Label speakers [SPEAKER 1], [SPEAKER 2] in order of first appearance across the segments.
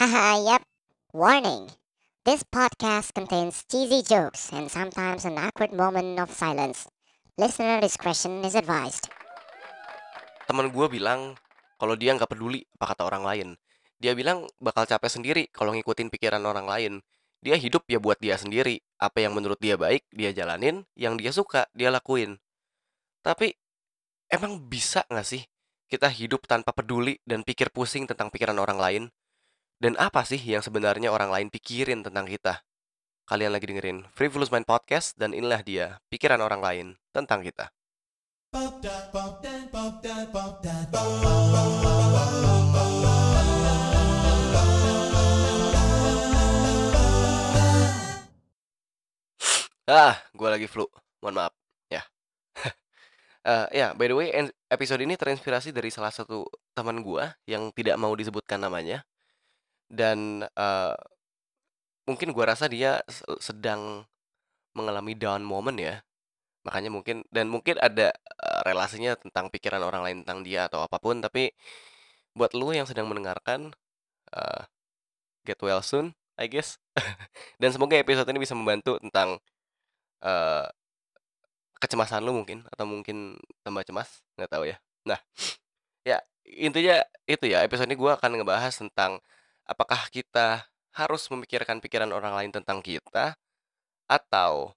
[SPEAKER 1] Haha, yep. Warning. This podcast contains cheesy jokes and sometimes an awkward moment of silence. Listener discretion is advised.
[SPEAKER 2] Temen gue bilang kalau dia nggak peduli apa kata orang lain. Dia bilang bakal capek sendiri kalau ngikutin pikiran orang lain. Dia hidup ya buat dia sendiri. Apa yang menurut dia baik, dia jalanin. Yang dia suka, dia lakuin. Tapi, emang bisa nggak sih kita hidup tanpa peduli dan pikir pusing tentang pikiran orang lain? Dan apa sih yang sebenarnya orang lain pikirin tentang kita? Kalian lagi dengerin Frivolous Mind Podcast dan inilah dia, pikiran orang lain tentang kita. Ah, gue lagi flu. Mohon maaf. Ya. Eh, ya, by the way, episode ini terinspirasi dari salah satu teman gue yang tidak mau disebutkan namanya. Dan eh, mungkin gue rasa dia se- sedang mengalami down moment ya. Makanya mungkin dan mungkin ada eh, relasinya tentang pikiran orang lain tentang dia atau apa pun. Tapi buat lu yang sedang mendengarkan, eh, get well soon, I guess. dan semoga episode ini bisa membantu tentang eh, kecemasan lu mungkin atau mungkin tambah cemas nggak tahu ya nah ya intinya itu ya episode ini gue akan ngebahas tentang apakah kita harus memikirkan pikiran orang lain tentang kita? Atau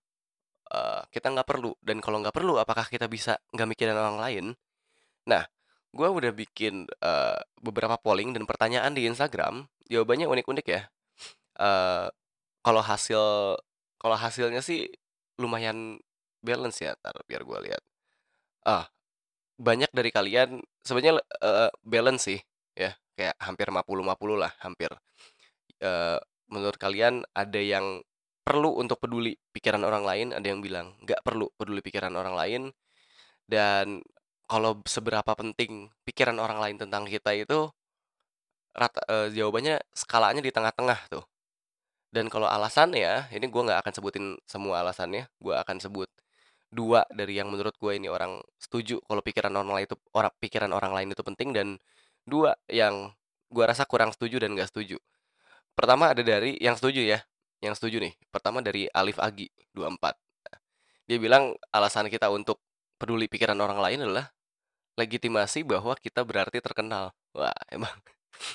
[SPEAKER 2] eh, kita nggak perlu? Dan kalau nggak perlu apakah kita bisa nggak mikirin orang lain? Nah gue udah bikin eh, beberapa polling dan pertanyaan di Instagram. Jawabannya unik-unik ya. Eh, kalau hasil kalau hasilnya sih lumayan balance ya tar biar gue lihat. Ah banyak dari kalian sebenarnya eh, balance sih kayak hampir 50-50 lah hampir. Eh, menurut kalian ada yang perlu untuk peduli pikiran orang lain? Ada yang bilang nggak perlu peduli pikiran orang lain. Dan kalau seberapa penting pikiran orang lain tentang kita itu rata eh, jawabannya skalanya di tengah-tengah tuh. Dan kalau alasannya ini gue nggak akan sebutin semua alasannya gue akan sebut dua dari yang menurut gue ini orang setuju kalau pikiran orang lain itu orang pikiran orang lain itu penting dan dua yang gue rasa kurang setuju dan gak setuju. Pertama ada dari yang setuju ya yang setuju nih. Pertama dari Alif Agi 24 dia bilang alasan kita untuk peduli pikiran orang lain adalah legitimasi bahwa kita berarti terkenal. Wah emang.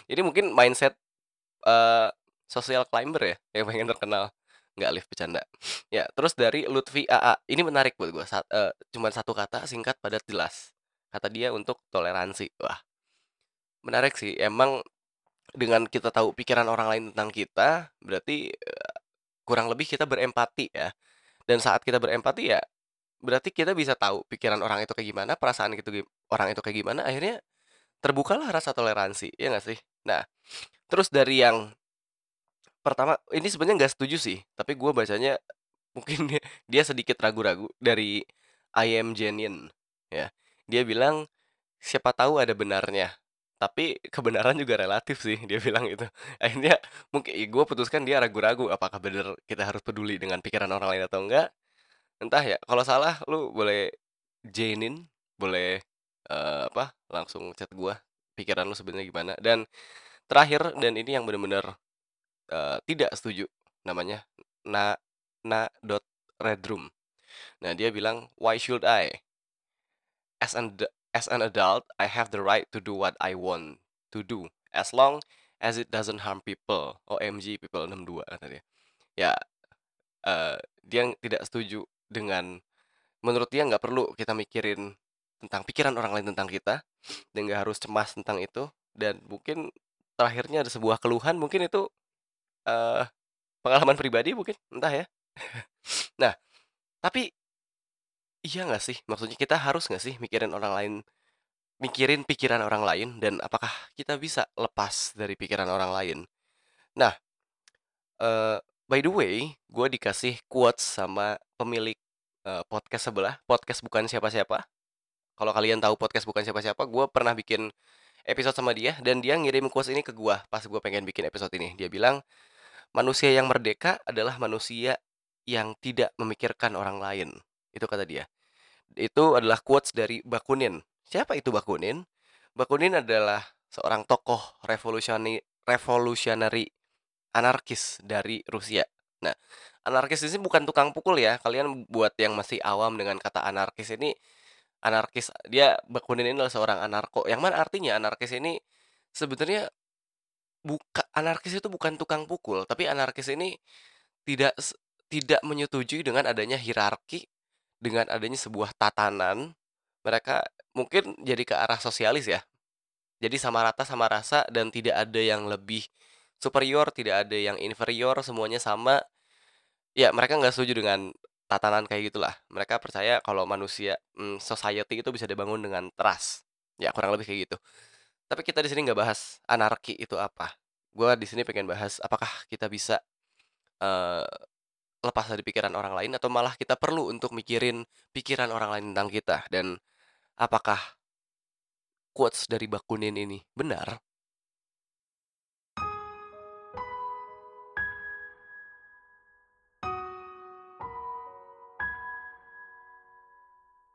[SPEAKER 2] Ini mungkin mindset eh social climber ya yang pengen terkenal. Nggak Alif bercanda. Ya terus dari Lutfi AA ini menarik buat gue Sa eh, cuman satu kata singkat padat jelas. Kata dia untuk toleransi. Wah menarik sih. Emang dengan kita tahu pikiran orang lain tentang kita berarti eh, kurang lebih kita berempati ya. Dan saat kita berempati ya berarti kita bisa tahu pikiran orang itu kayak gimana perasaan itu gi- orang itu kayak gimana akhirnya terbukalah rasa toleransi ya nggak sih? Nah terus dari yang pertama ini sebenarnya nggak setuju sih tapi gue bacanya mungkin dia, sedikit ragu-ragu. Dari I am genuine ya. Dia bilang siapa tahu ada benarnya tapi kebenaran juga relatif sih dia bilang itu akhirnya mungkin gue putuskan dia ragu-ragu apakah benar kita harus peduli dengan pikiran orang lain atau enggak. Entah ya kalau salah lu boleh genuine boleh eh, apa langsung chat gue pikiran lu sebenarnya gimana. Dan terakhir dan ini yang benar-benar eh, tidak setuju namanya na na dot redroom nah dia bilang why should I? As an as an adult I have the right to do what I want to do as long as it doesn't harm people OMG people 62 kata dia. Ya eh, dia tidak setuju dengan menurut dia nggak perlu kita mikirin tentang pikiran orang lain tentang kita dan nggak harus cemas tentang itu dan mungkin terakhirnya ada sebuah keluhan mungkin itu eh pengalaman pribadi mungkin entah ya. Nah tapi iya nggak sih? Maksudnya kita harus nggak sih mikirin orang lain mikirin pikiran orang lain dan apakah kita bisa lepas dari pikiran orang lain? Nah eh by the way gue dikasih quotes sama pemilik eh, podcast sebelah. Podcast bukan siapa-siapa. Kalau kalian tahu podcast bukan siapa-siapa gue pernah bikin episode sama dia dan dia ngirim quotes ini ke gue pas gue pengen bikin episode ini. Dia bilang manusia yang merdeka adalah manusia yang tidak memikirkan orang lain. Itu kata dia itu adalah quotes dari Bakunin siapa itu Bakunin Bakunin adalah seorang tokoh revolusioner revolutionary anarkis dari Rusia. Nah, anarkis ini bukan tukang pukul ya. Kalian buat yang masih awam dengan kata anarkis ini anarkis dia Bakunin ini adalah seorang anarko. Yang mana artinya anarkis ini sebenarnya buka anarkis itu bukan tukang pukul, tapi anarkis ini tidak tidak menyetujui dengan adanya hierarki, dengan adanya sebuah tatanan, mereka mungkin jadi ke arah sosialis ya. Jadi sama rata sama rasa dan tidak ada yang lebih superior, tidak ada yang inferior, semuanya sama. Ya, mereka nggak setuju dengan tatanan kayak gitulah. Mereka percaya kalau manusia, hmm, society itu bisa dibangun dengan trust. Ya, kurang lebih kayak gitu. Tapi kita di sini nggak bahas anarki itu apa. Gue di sini pengen bahas apakah kita bisa uh, lepas dari pikiran orang lain atau malah kita perlu untuk mikirin pikiran orang lain tentang kita dan apakah quotes dari Bakunin ini benar?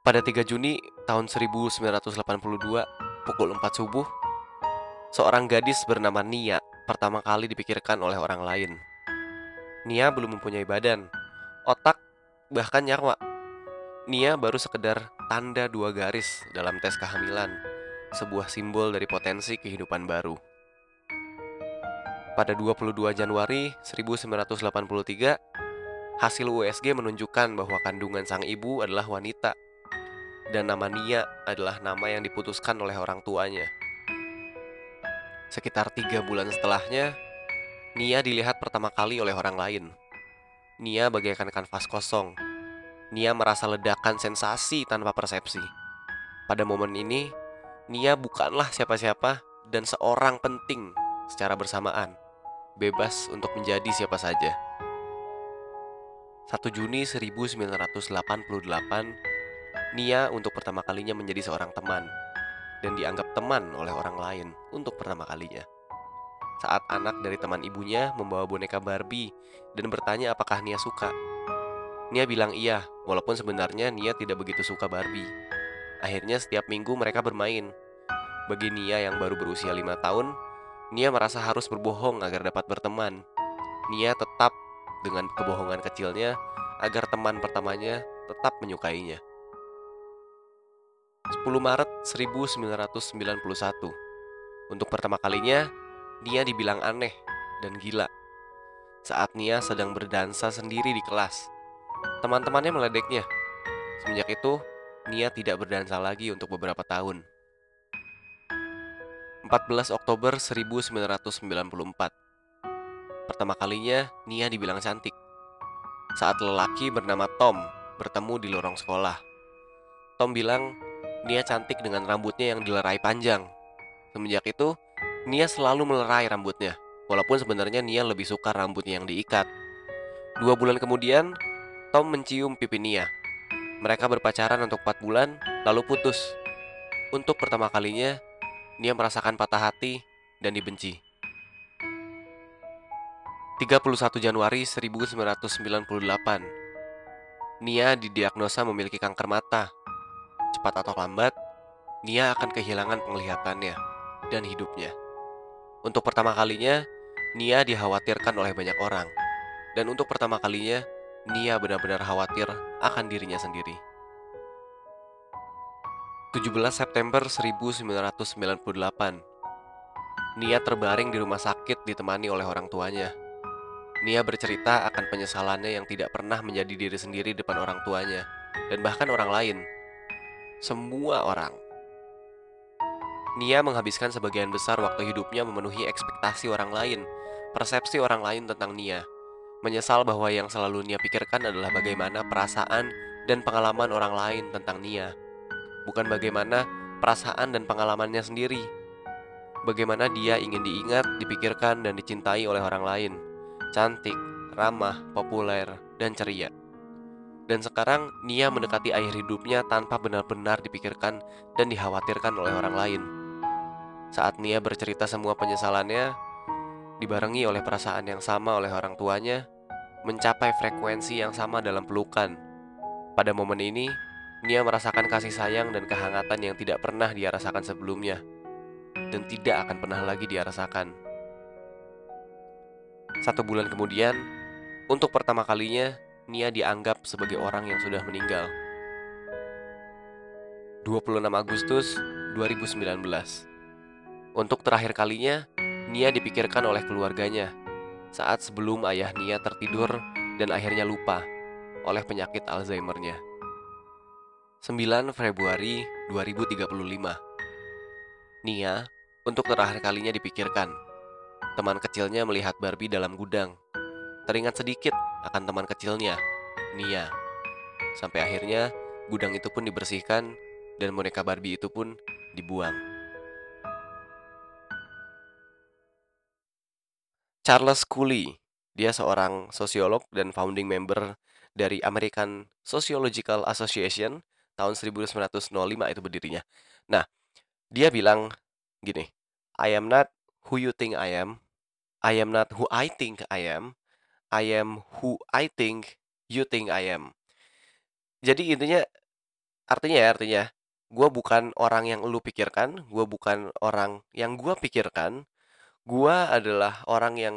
[SPEAKER 2] Pada 3 Juni tahun 1982, pukul 4 subuh, seorang gadis bernama Nia pertama kali dipikirkan oleh orang lain. Nia belum mempunyai badan, otak, bahkan nyawa. Nia baru sekedar tanda dua garis dalam tes kehamilan, sebuah simbol dari potensi kehidupan baru. Pada 22 Januari 1983, hasil USG menunjukkan bahwa kandungan sang ibu adalah wanita dan nama Nia adalah nama yang diputuskan oleh orang tuanya. Sekitar tiga bulan setelahnya, Nia dilihat pertama kali oleh orang lain. Nia bagaikan kanvas kosong. Nia merasa ledakan sensasi tanpa persepsi. Pada momen ini, Nia bukanlah siapa-siapa dan seorang penting secara bersamaan, bebas untuk menjadi siapa saja. 1 Juni 1988, Nia untuk pertama kalinya menjadi seorang teman dan dianggap teman oleh orang lain untuk pertama kalinya saat anak dari teman ibunya membawa boneka Barbie dan bertanya apakah Nia suka. Nia bilang iya, walaupun sebenarnya Nia tidak begitu suka Barbie. Akhirnya setiap minggu mereka bermain. Bagi Nia yang baru berusia lima tahun, Nia merasa harus berbohong agar dapat berteman. Nia tetap dengan kebohongan kecilnya agar teman pertamanya tetap menyukainya. 10 Maret 1991 Untuk pertama kalinya, Nia dibilang aneh dan gila. Saat Nia sedang berdansa sendiri di kelas, teman-temannya meledeknya. Semenjak itu, Nia tidak berdansa lagi untuk beberapa tahun. 14 Oktober 1994 Pertama kalinya, Nia dibilang cantik. Saat lelaki bernama Tom bertemu di lorong sekolah. Tom bilang, Nia cantik dengan rambutnya yang dilerai panjang. Semenjak itu, Nia selalu melerai rambutnya, walaupun sebenarnya Nia lebih suka rambutnya yang diikat. Dua bulan kemudian, Tom mencium pipi Nia. Mereka berpacaran untuk empat bulan, lalu putus. Untuk pertama kalinya, Nia merasakan patah hati dan dibenci. 31 Januari 1998 Nia didiagnosa memiliki kanker mata. Cepat atau lambat, Nia akan kehilangan penglihatannya dan hidupnya. Untuk pertama kalinya, Nia dikhawatirkan oleh banyak orang. Dan untuk pertama kalinya, Nia benar-benar khawatir akan dirinya sendiri. 17 September 1998 Nia terbaring di rumah sakit ditemani oleh orang tuanya. Nia bercerita akan penyesalannya yang tidak pernah menjadi diri sendiri depan orang tuanya dan bahkan orang lain. Semua orang Nia menghabiskan sebagian besar waktu hidupnya memenuhi ekspektasi orang lain, persepsi orang lain tentang Nia. Menyesal bahwa yang selalu Nia pikirkan adalah bagaimana perasaan dan pengalaman orang lain tentang Nia. Bukan bagaimana perasaan dan pengalamannya sendiri. Bagaimana dia ingin diingat, dipikirkan, dan dicintai oleh orang lain. Cantik, ramah, populer, dan ceria. Dan sekarang Nia mendekati akhir hidupnya tanpa benar-benar dipikirkan dan dikhawatirkan oleh orang lain. Saat Nia bercerita semua penyesalannya, dibarengi oleh perasaan yang sama oleh orang tuanya, mencapai frekuensi yang sama dalam pelukan. Pada momen ini, Nia merasakan kasih sayang dan kehangatan yang tidak pernah dia rasakan sebelumnya, dan tidak akan pernah lagi dia rasakan. Satu bulan kemudian, untuk pertama kalinya, Nia dianggap sebagai orang yang sudah meninggal. 26 Agustus 2019 Untuk terakhir kalinya, Nia dipikirkan oleh keluarganya saat sebelum ayah Nia tertidur dan akhirnya lupa oleh penyakit Alzheimer-nya. 9 Februari 2035 Nia untuk terakhir kalinya dipikirkan. Teman kecilnya melihat Barbie dalam gudang. Teringat sedikit akan teman kecilnya, Nia. Sampai akhirnya gudang itu pun dibersihkan dan boneka Barbie itu pun dibuang. Charles Cooley, dia seorang sosiolog dan founding member dari American Sociological Association tahun 1905 itu berdirinya. Nah, dia bilang gini, I am not who you think I am. I am not who I think I am. I am who I think you think I am. Jadi intinya artinya ya artinya gue bukan orang yang lu pikirkan, gue bukan orang yang gue pikirkan, gue adalah orang yang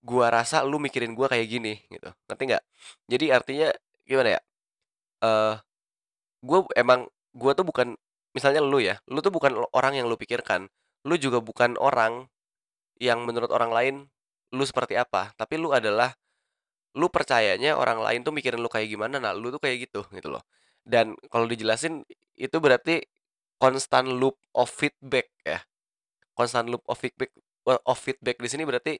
[SPEAKER 2] gue rasa lu mikirin gue kayak gini gitu. Ngerti nggak? Jadi artinya gimana ya? Eh gue emang gue tuh bukan misalnya lu ya lu tuh bukan orang yang lu pikirkan. Lu juga bukan orang yang menurut orang lain lu seperti apa. Tapi lu adalah lu percayanya orang lain tuh mikirin lu kayak gimana. Nah lu tuh kayak gitu gitu loh. Dan kalau dijelasin itu berarti constant loop of feedback ya. Constant loop of feedback of feedback di sini berarti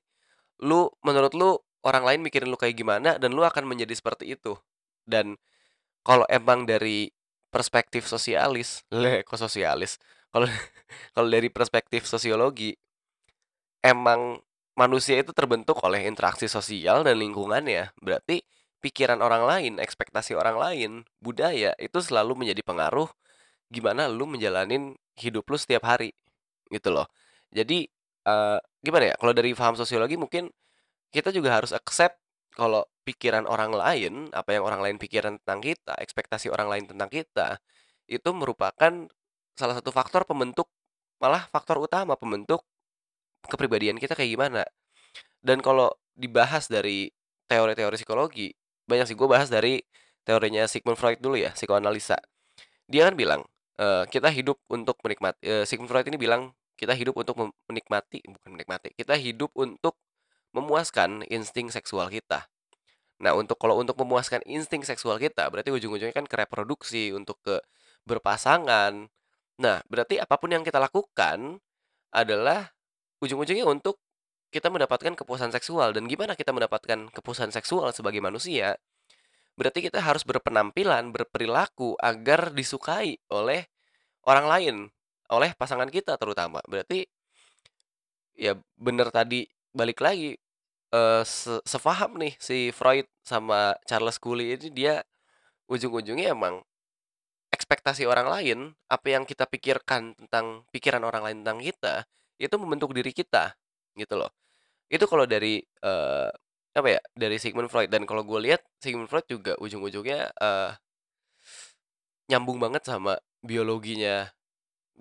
[SPEAKER 2] lu menurut lu orang lain mikirin lu kayak gimana dan lu akan menjadi seperti itu? Dan kalau emang dari perspektif sosialis le kok sosialis? Kalau kalau dari perspektif sosiologi emang manusia itu terbentuk oleh interaksi sosial dan lingkungannya. Berarti pikiran orang lain ekspektasi orang lain budaya itu selalu menjadi pengaruh gimana lu menjalanin hidup lu setiap hari gitu loh. Jadi uh, gimana ya kalau dari paham sosiologi mungkin kita juga harus accept kalau pikiran orang lain apa yang orang lain pikiran tentang kita ekspektasi orang lain tentang kita itu merupakan salah satu faktor pembentuk malah faktor utama pembentuk kepribadian kita kayak gimana. Dan kalau dibahas dari teori-teori psikologi banyak sih gue bahas dari teorinya Sigmund Freud dulu ya psikoanalisa. Dia kan bilang uh, kita hidup untuk menikmati uh, Sigmund Freud ini bilang kita hidup untuk menikmati bukan menikmati kita hidup untuk memuaskan insting seksual kita. Nah untuk kalau untuk memuaskan insting seksual kita berarti ujung-ujungnya kan ke reproduksi untuk ke berpasangan. Nah berarti apa pun yang kita lakukan adalah ujung-ujungnya untuk kita mendapatkan kepuasan seksual. Dan gimana kita mendapatkan kepuasan seksual sebagai manusia? Berarti kita harus berpenampilan berperilaku agar disukai oleh orang lain oleh pasangan kita terutama. Berarti ya bener tadi balik lagi se sefaham nih si Freud sama Charles Cooley ini dia ujung-ujungnya emang ekspektasi orang lain apa yang kita pikirkan tentang pikiran orang lain tentang kita itu membentuk diri kita gitu loh. Itu kalau dari uh, apa ya dari Sigmund Freud. Dan kalau gue lihat Sigmund Freud juga ujung-ujungnya uh, nyambung banget sama biologinya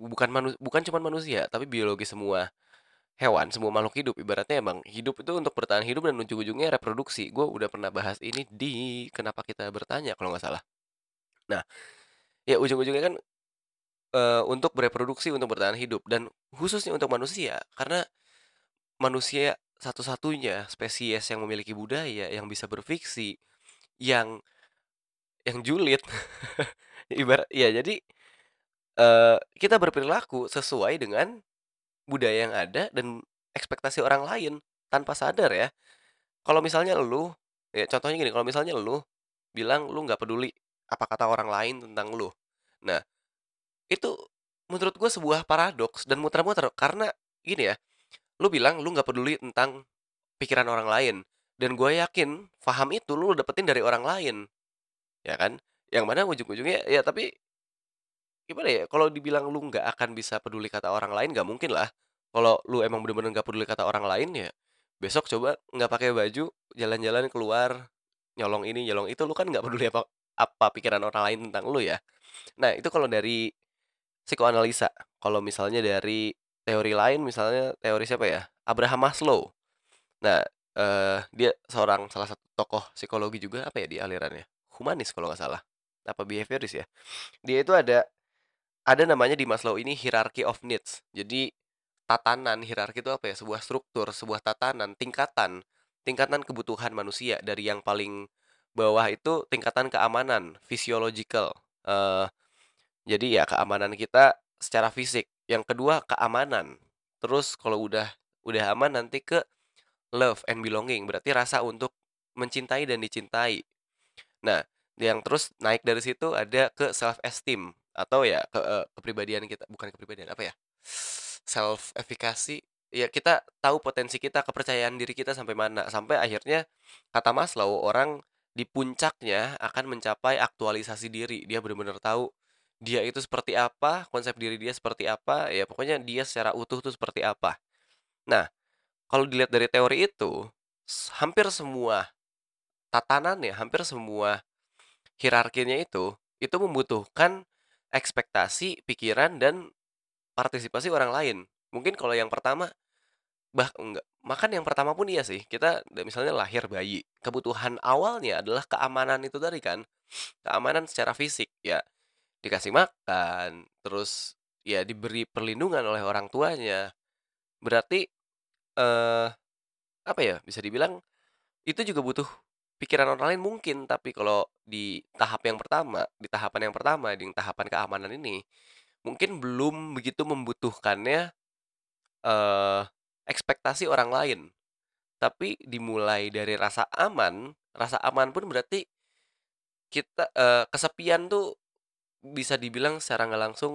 [SPEAKER 2] bukan manu bukan cuma manusia tapi biologi semua hewan semua makhluk hidup. Ibaratnya emang hidup itu untuk bertahan hidup dan ujung-ujungnya reproduksi. Gue udah pernah bahas ini di kenapa kita bertanya kalau nggak salah. Nah ya ujung-ujungnya kan uh, untuk bereproduksi untuk bertahan hidup dan khususnya untuk manusia karena manusia satu-satunya spesies yang memiliki budaya, yang bisa berfiksi, yang yang julid. Ibarat ya jadi, uh, kita berperilaku sesuai dengan budaya yang ada dan ekspektasi orang lain tanpa sadar ya. Kalau misalnya lu ya contohnya gini, kalau misalnya lu bilang lu nggak peduli apa kata orang lain tentang lu. Nah, itu menurut gue sebuah paradoks dan muter-muter karena gini ya lu bilang lu nggak peduli tentang pikiran orang lain dan gue yakin paham itu lu dapetin dari orang lain ya kan yang mana ujung-ujungnya ya tapi gimana ya kalau dibilang lu nggak akan bisa peduli kata orang lain nggak mungkin lah kalau lu emang bener-bener nggak peduli kata orang lain ya besok coba nggak pakai baju jalan-jalan keluar nyolong ini nyolong itu lu kan nggak peduli apa apa pikiran orang lain tentang lu ya nah itu kalau dari psikoanalisa kalau misalnya dari teori lain misalnya teori siapa ya? Abraham Maslow. Nah, eee, dia seorang salah satu tokoh psikologi juga, apa ya dia alirannya, humanis kalau nggak salah, apa behavioris ya. Dia itu ada ada namanya di Maslow ini hierarchy of needs. Jadi tatanan hierarki itu apa ya, sebuah struktur, sebuah tatanan, tingkatan. Tingkatan kebutuhan manusia. Dari yang paling bawah itu tingkatan keamanan, physiological, eee, jadi ya keamanan kita secara fisik. Yang kedua keamanan, terus kalau udah udah aman nanti ke love and belonging, berarti rasa untuk mencintai dan dicintai. Nah, yang terus naik dari situ ada ke self esteem atau ya ke, eee, kepribadian kita bukan kepribadian, apa ya, self efficacy, ya kita tahu potensi kita, kepercayaan diri kita sampai mana, sampai akhirnya kata Maslow, orang di puncaknya akan mencapai aktualisasi diri. Dia benar-benar tahu dia itu seperti apa, konsep diri dia seperti apa, ya pokoknya dia secara utuh tuh seperti apa. Nah, kalau dilihat dari teori itu, hampir semua tatanannya, hampir semua hierarkinya itu, itu membutuhkan ekspektasi, pikiran, dan partisipasi orang lain. Mungkin kalau yang pertama bah enggak, makan yang pertama pun iya sih, kita misalnya lahir bayi, kebutuhan awalnya adalah keamanan itu tadi kan, keamanan secara fisik, ya dikasih makan, terus ya diberi perlindungan oleh orang tuanya. Berarti, eee, apa ya, bisa dibilang itu juga butuh pikiran orang lain mungkin, tapi kalau di tahap yang pertama, di tahapan yang pertama, di tahapan keamanan ini, mungkin belum begitu membutuhkannya, eee, ekspektasi orang lain. Tapi dimulai dari rasa aman, rasa aman pun berarti kita, eee, kesepian tuh bisa dibilang secara nggak langsung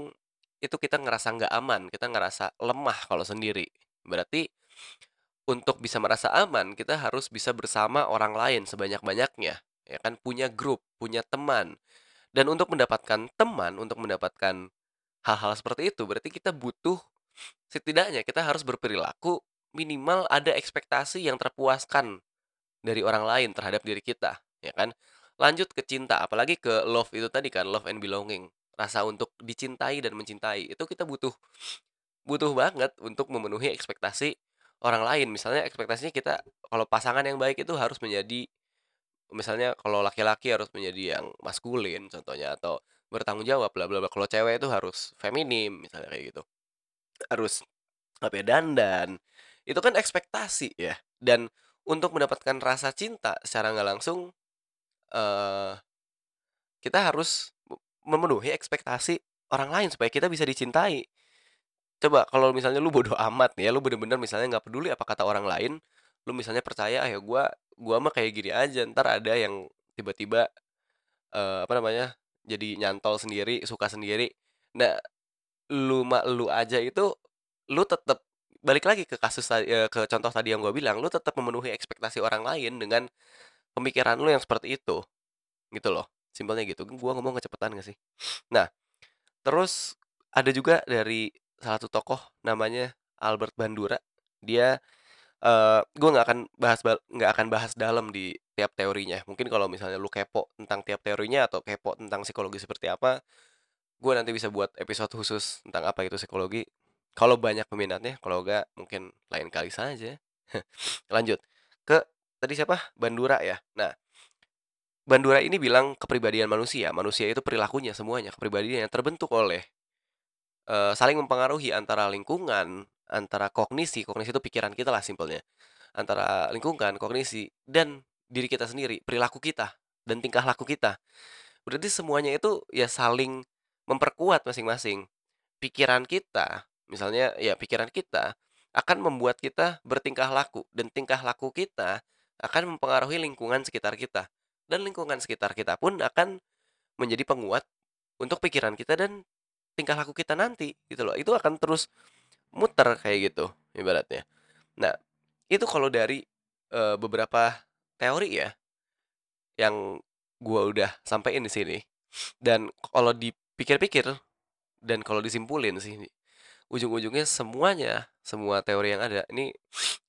[SPEAKER 2] itu kita ngerasa nggak aman, kita ngerasa lemah kalau sendiri. Berarti untuk bisa merasa aman, kita harus bisa bersama orang lain sebanyak-banyaknya, ya kan, punya grup, punya teman. Dan untuk mendapatkan teman, untuk mendapatkan hal-hal seperti itu, berarti kita butuh setidaknya kita harus berperilaku minimal ada ekspektasi yang terpuaskan dari orang lain terhadap diri kita, ya kan. Lanjut ke cinta, apalagi ke love itu tadi kan, love and belonging, rasa untuk dicintai dan mencintai, itu kita butuh butuh banget untuk memenuhi ekspektasi orang lain. Misalnya ekspektasinya kita kalau pasangan yang baik itu harus menjadi misalnya kalau laki-laki harus menjadi yang maskulin contohnya atau bertanggung jawab bla bla bla, kalau cewek itu harus feminim misalnya kayak gitu. Harus apa ya, dandan, itu kan ekspektasi ya, dan untuk mendapatkan rasa cinta secara nggak langsung, eee, kita harus me memenuhi ekspektasi orang lain supaya kita bisa dicintai. Coba kalau misalnya lu bodo amat nih ya, lu bener-bener misalnya nggak peduli apa kata orang lain, lu misalnya percaya, "Ah, ya gua gua mah kayak gini aja," entar ada yang tiba-tiba, eee, apa namanya, jadi nyantol sendiri, suka sendiri. Nah, lu mah lu aja itu, lu tetep balik lagi ke kasus eee, ke contoh tadi yang gua bilang, lu tetep memenuhi ekspektasi orang lain dengan pemikiran lu yang seperti itu, gitu loh, simpelnya gitu. Gua ngomong kecepatan nggak sih? Nah, terus ada juga dari salah satu tokoh namanya Albert Bandura. Dia, eee, gua nggak akan bahas nggak akan bahas dalam di tiap teorinya. Mungkin kalau misalnya lu kepo tentang tiap teorinya atau kepo tentang psikologi seperti apa, gua nanti bisa buat episode khusus tentang apa itu psikologi, kalau banyak peminatnya, kalau enggak mungkin lain kali saja. Lanjut, ke tadi siapa? Bandura ya. Nah, Bandura ini bilang kepribadian manusia, manusia itu perilakunya semuanya, kepribadian yang terbentuk oleh, eee, saling mempengaruhi antara lingkungan, antara kognisi, kognisi itu pikiran kita lah simpelnya, antara lingkungan, kognisi, dan diri kita sendiri, perilaku kita, dan tingkah laku kita. Berarti semuanya itu ya saling memperkuat masing-masing. Pikiran kita, misalnya ya pikiran kita akan membuat kita bertingkah laku, dan tingkah laku kita akan mempengaruhi lingkungan sekitar kita, dan lingkungan sekitar kita pun akan menjadi penguat untuk pikiran kita dan tingkah laku kita nanti, gitu loh. Itu akan terus muter kayak gitu ibaratnya. Nah, itu kalau dari, eee, beberapa teori ya, yang gua udah sampein di sini. Dan kalau dipikir-pikir dan kalau disimpulin sih, ujung-ujungnya semuanya, semua teori yang ada ini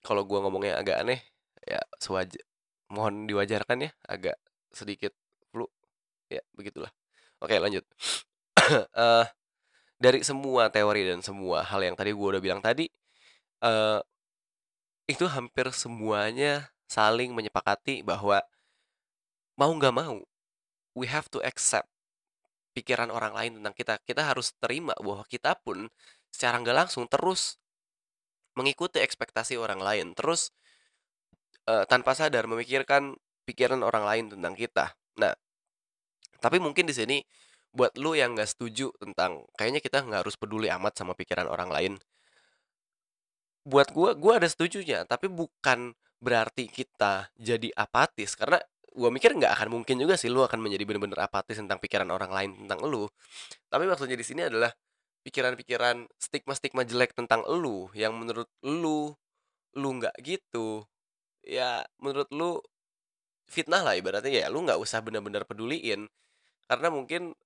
[SPEAKER 2] kalau gua ngomongnya agak aneh, ya sewaja mohon diwajarkan ya, agak sedikit flu, ya begitulah. Oke lanjut. Eee, dari semua teori dan semua hal yang tadi gua udah bilang tadi, eee, itu hampir semuanya saling menyepakati bahwa mau nggak mau, we have to accept pikiran orang lain tentang kita. Kita harus terima bahwa kita pun secara nggak langsung terus mengikuti ekspektasi orang lain, terus eee, tanpa sadar memikirkan pikiran orang lain tentang kita. Nah, tapi mungkin di sini buat lu yang nggak setuju tentang kayaknya kita nggak harus peduli amat sama pikiran orang lain. Buat gua, gua ada setujunya, tapi bukan berarti kita jadi apatis karena gua mikir nggak akan mungkin juga sih lu akan menjadi bener-bener apatis tentang pikiran orang lain tentang lu. Tapi maksudnya di sini adalah pikiran-pikiran stigma-stigma jelek tentang lu yang menurut lu, lu nggak gitu, ya menurut lu fitnah lah ibaratnya ya lu nggak usah benar-benar peduliin. Karena mungkin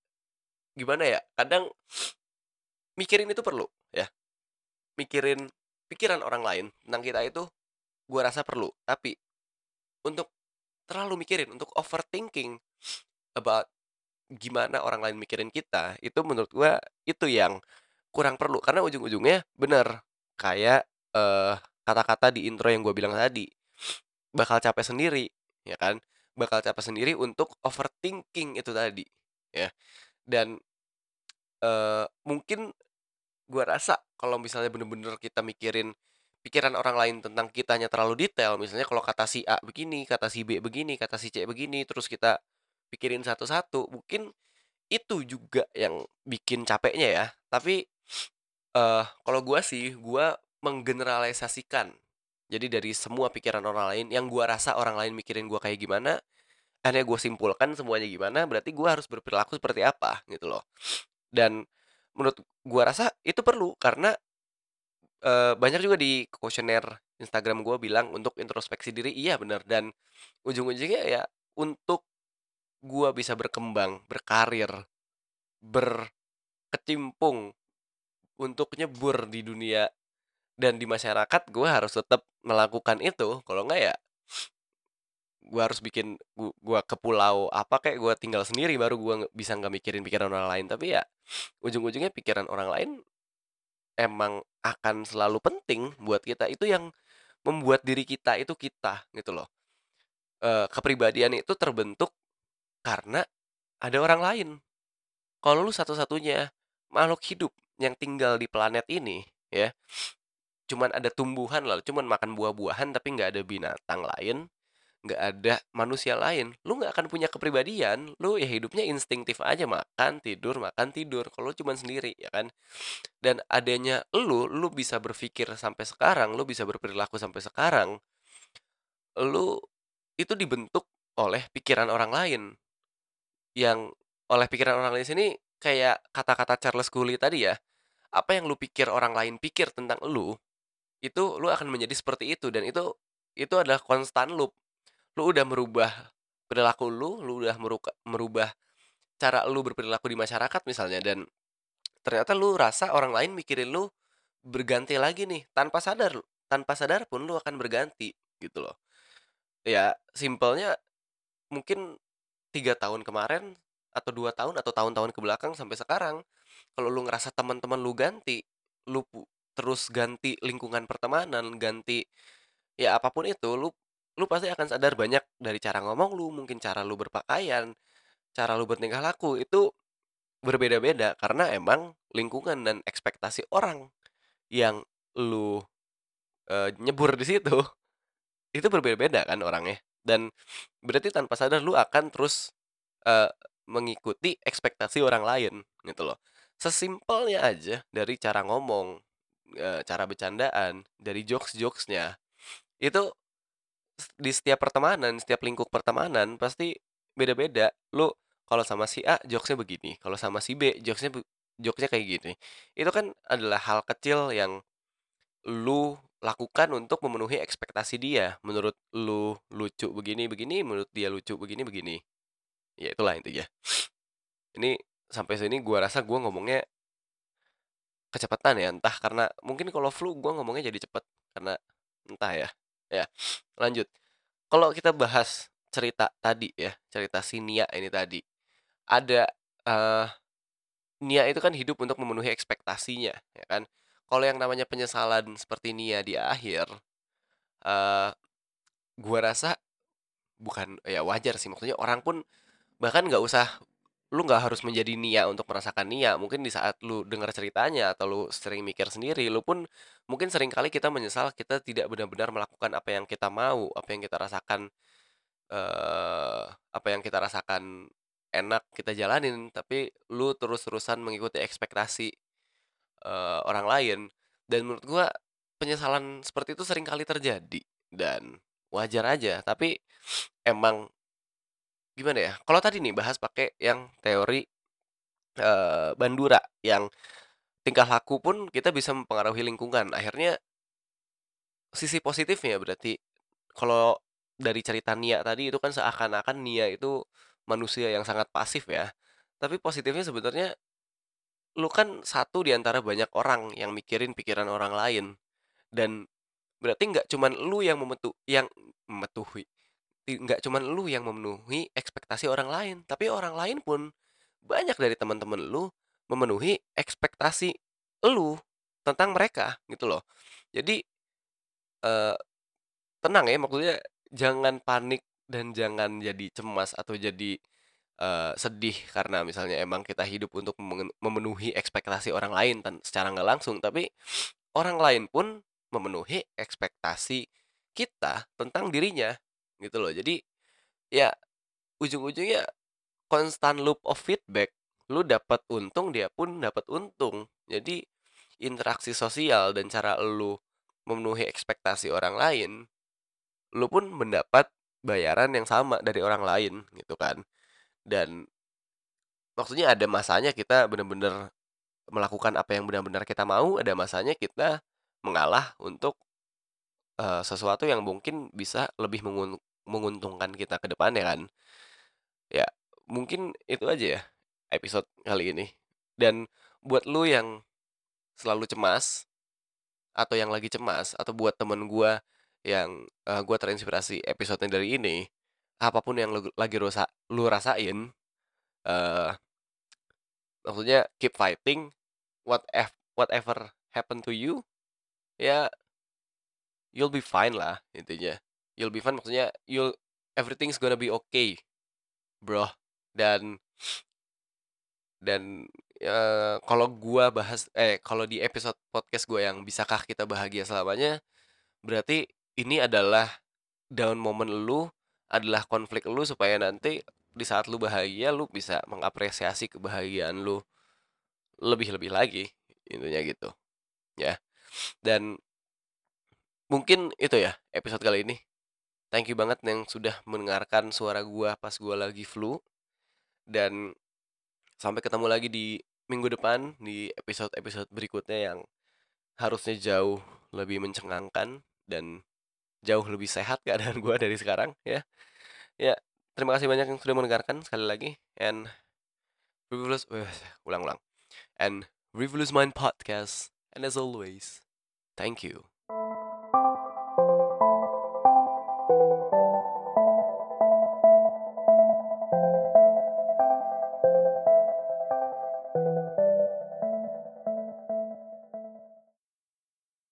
[SPEAKER 2] gimana ya, kadang mikirin itu perlu ya. Mikirin pikiran orang lain tentang kita itu gua rasa perlu. Tapi untuk terlalu mikirin, untuk overthinking about gimana orang lain mikirin kita, itu menurut gua itu yang kurang perlu. Karena ujung-ujungnya bener kayak eh, kata-kata di intro yang gue bilang tadi, bakal capek sendiri, ya kan? Bakal capek sendiri untuk overthinking itu tadi, ya. Dan eh, mungkin gua rasa kalau misalnya bener-bener kita mikirin pikiran orang lain tentang kitanya terlalu detail, misalnya kalau kata si A begini, kata si B begini, kata si C begini, terus kita pikirin satu-satu, mungkin itu juga yang bikin capeknya ya. Tapi eh kalau gua sih, gua menggeneralisasikan. Jadi dari semua pikiran orang lain yang gua rasa orang lain mikirin gua kayak gimana, akhirnya gue simpulkan semuanya gimana, berarti gua harus berperilaku seperti apa gitu loh. Dan menurut gua rasa itu perlu karena eh, banyak juga di kuesioner Instagram gua bilang untuk introspeksi diri, iya bener dan ujung-ujungnya ya untuk gua bisa berkembang, berkarir, berkecimpung untuk nyebur di dunia dan di masyarakat, gua harus tetap melakukan itu. Kalau enggak ya gua harus bikin gu gua ke pulau apa kayak gua tinggal sendiri baru gua nge bisa nggak mikirin pikiran orang lain. Tapi ya ujung-ujungnya pikiran orang lain emang akan selalu penting buat kita. Itu yang membuat diri kita itu kita, gitu loh. Eee, kepribadian itu terbentuk karena ada orang lain. Kalau lu satu-satunya makhluk hidup yang tinggal di planet ini, ya, cuman ada tumbuhan lah, cuman makan buah-buahan tapi nggak ada binatang lain, nggak ada manusia lain, lu nggak akan punya kepribadian, lu ya hidupnya instingtif aja, makan, tidur, makan, tidur, kalau cuman sendiri, ya kan? Dan adanya lu, lu bisa berpikir sampai sekarang, lu bisa berperilaku sampai sekarang, lu itu dibentuk oleh pikiran orang lain. Yang oleh pikiran orang lain sini kayak kata-kata Charles Cooley tadi ya, apa yang lu pikir orang lain pikir tentang lu, itu lu akan menjadi seperti itu dan itu itu adalah konstan loop. Lu udah merubah perilaku lu, lu udah meruka merubah cara lu berperilaku di masyarakat misalnya dan ternyata lu rasa orang lain mikirin lu berganti lagi nih, tanpa sadar tanpa sadar pun lu akan berganti, gitu loh. Ya simpelnya mungkin 3 tahun kemarin atau 2 tahun atau tahun-tahun ke belakang sampai sekarang, kalau lu ngerasa teman-teman lu ganti, lu terus ganti lingkungan pertemanan, ganti ya apa pun itu, lu lu pasti akan sadar banyak dari cara ngomong lu, mungkin cara lu berpakaian, cara lu bertingkah laku, itu berbeda-beda karena emang lingkungan dan ekspektasi orang yang lu, eee, nyebur di situ, itu berbeda-beda kan orangnya. Dan berarti tanpa sadar lu akan terus, eee, mengikuti ekspektasi orang lain, gitu loh. Sesimpelnya aja dari cara ngomong, eee, cara bercandaan, dari jokes-jokes-nya, itu s di setiap pertemanan, setiap lingkup pertemanan pasti beda-beda. Lu kalau sama si A jokes-nya begini, kalau sama si B jokes-nya jokes-nya kayak gini. Itu kan adalah hal kecil yang lu lakukan untuk memenuhi ekspektasi dia. Menurut lu lucu begini-begini, menurut dia lucu begini-begini. Ya itulah intinya. Ini sampai sini gua rasa gua ngomongnya kecepatan ya, entah karena mungkin kalau flu gua ngomongnya jadi cepet, karena entah ya. Ya, lanjut. Kalau kita bahas cerita tadi ya, cerita si Nia ini tadi. Ada, eee, Nia itu kan hidup untuk memenuhi ekspektasinya, ya kan. Kalau yang namanya penyesalan seperti Nia di akhir, eee, gua rasa bukan ya wajar sih, maksudnya orang pun bahkan nggak usah lu nggak harus menjadi Nia untuk merasakan Nia, mungkin di saat lu dengar ceritanya atau lu sering mikir sendiri, lu pun mungkin sering kali kita menyesal kita tidak benar-benar melakukan apa yang kita mau, apa yang kita rasakan, eee, apa yang kita rasakan enak kita jalanin, tapi lu terus-terusan mengikuti ekspektasi, eee, orang lain. Dan menurut gua penyesalan seperti itu sering kali terjadi dan wajar aja, tapi emang gimana ya, kalau tadi nih bahas pakai yang teori, eee, Bandura, yang tingkah laku pun kita bisa mempengaruhi lingkungan. Akhirnya sisi positifnya berarti kalau dari cerita Nia tadi itu kan seakan-akan Nia itu manusia yang sangat pasif ya. Tapi positifnya sebenarnya lu kan satu di antara banyak orang yang mikirin pikiran orang lain dan berarti nggak cuman lu yang memetu yang memetuhi nggak cuman lu yang memenuhi ekspektasi orang lain, tapi orang lain pun banyak dari teman-teman lu memenuhi ekspektasi lu tentang mereka gitu loh. Jadi, eee, tenang ya maksudnya jangan panik dan jangan jadi cemas atau jadi, eee, sedih karena misalnya emang kita hidup untuk memenuhi ekspektasi orang lain secara nggak langsung, tapi orang lain pun memenuhi ekspektasi kita tentang dirinya, gitu loh. Jadi, ya ujung-ujungnya constant loop of feedback, lu dapat untung, dia pun dapat untung. Jadi, interaksi sosial dan cara lu memenuhi ekspektasi orang lain, lu pun mendapat bayaran yang sama dari orang lain, gitu kan. Dan maksudnya ada masanya kita benar-benar melakukan apa yang benar-benar kita mau, ada masanya kita mengalah untuk, eee, sesuatu yang mungkin bisa lebih menguntungkan kita ke depannya kan. Ya, mungkin itu aja ya episode kali ini. Dan buat lu yang selalu cemas, atau yang lagi cemas, atau buat temen gua yang, eee, gua terinspirasi episodenya dari ini, apa pun yang lu lagi rusa lu rasain, eee maksudnya keep fighting, what ef whatever happen to you, ya you'll be fine lah intinya. You'll be fine maksudnya you'll everything's gonna be okay, bro. Dan dan, eee, kalau gua bahas eh, kalau di episode podcast gua yang "Bisakah Kita Bahagia Selamanya?" berarti ini adalah down moment lu, adalah konflik lu supaya nanti di saat lu bahagia, lu bisa mengapresiasi kebahagiaan lu lebih-lebih lagi, intinya gitu, ya. Dan mungkin itu ya episode kali ini. Thank you banget yang sudah mendengarkan suara gua pas gua lagi flu. Dan sampai ketemu lagi di minggu depan di episode-episode berikutnya yang harusnya jauh lebih mencengangkan dan jauh lebih sehat keadaan gua dari sekarang ya. Ya, terima kasih banyak yang sudah mendengarkan sekali lagi and Frivolous weh, ulang-ulang. And Frivolous Mind Podcast. And as always, thank you.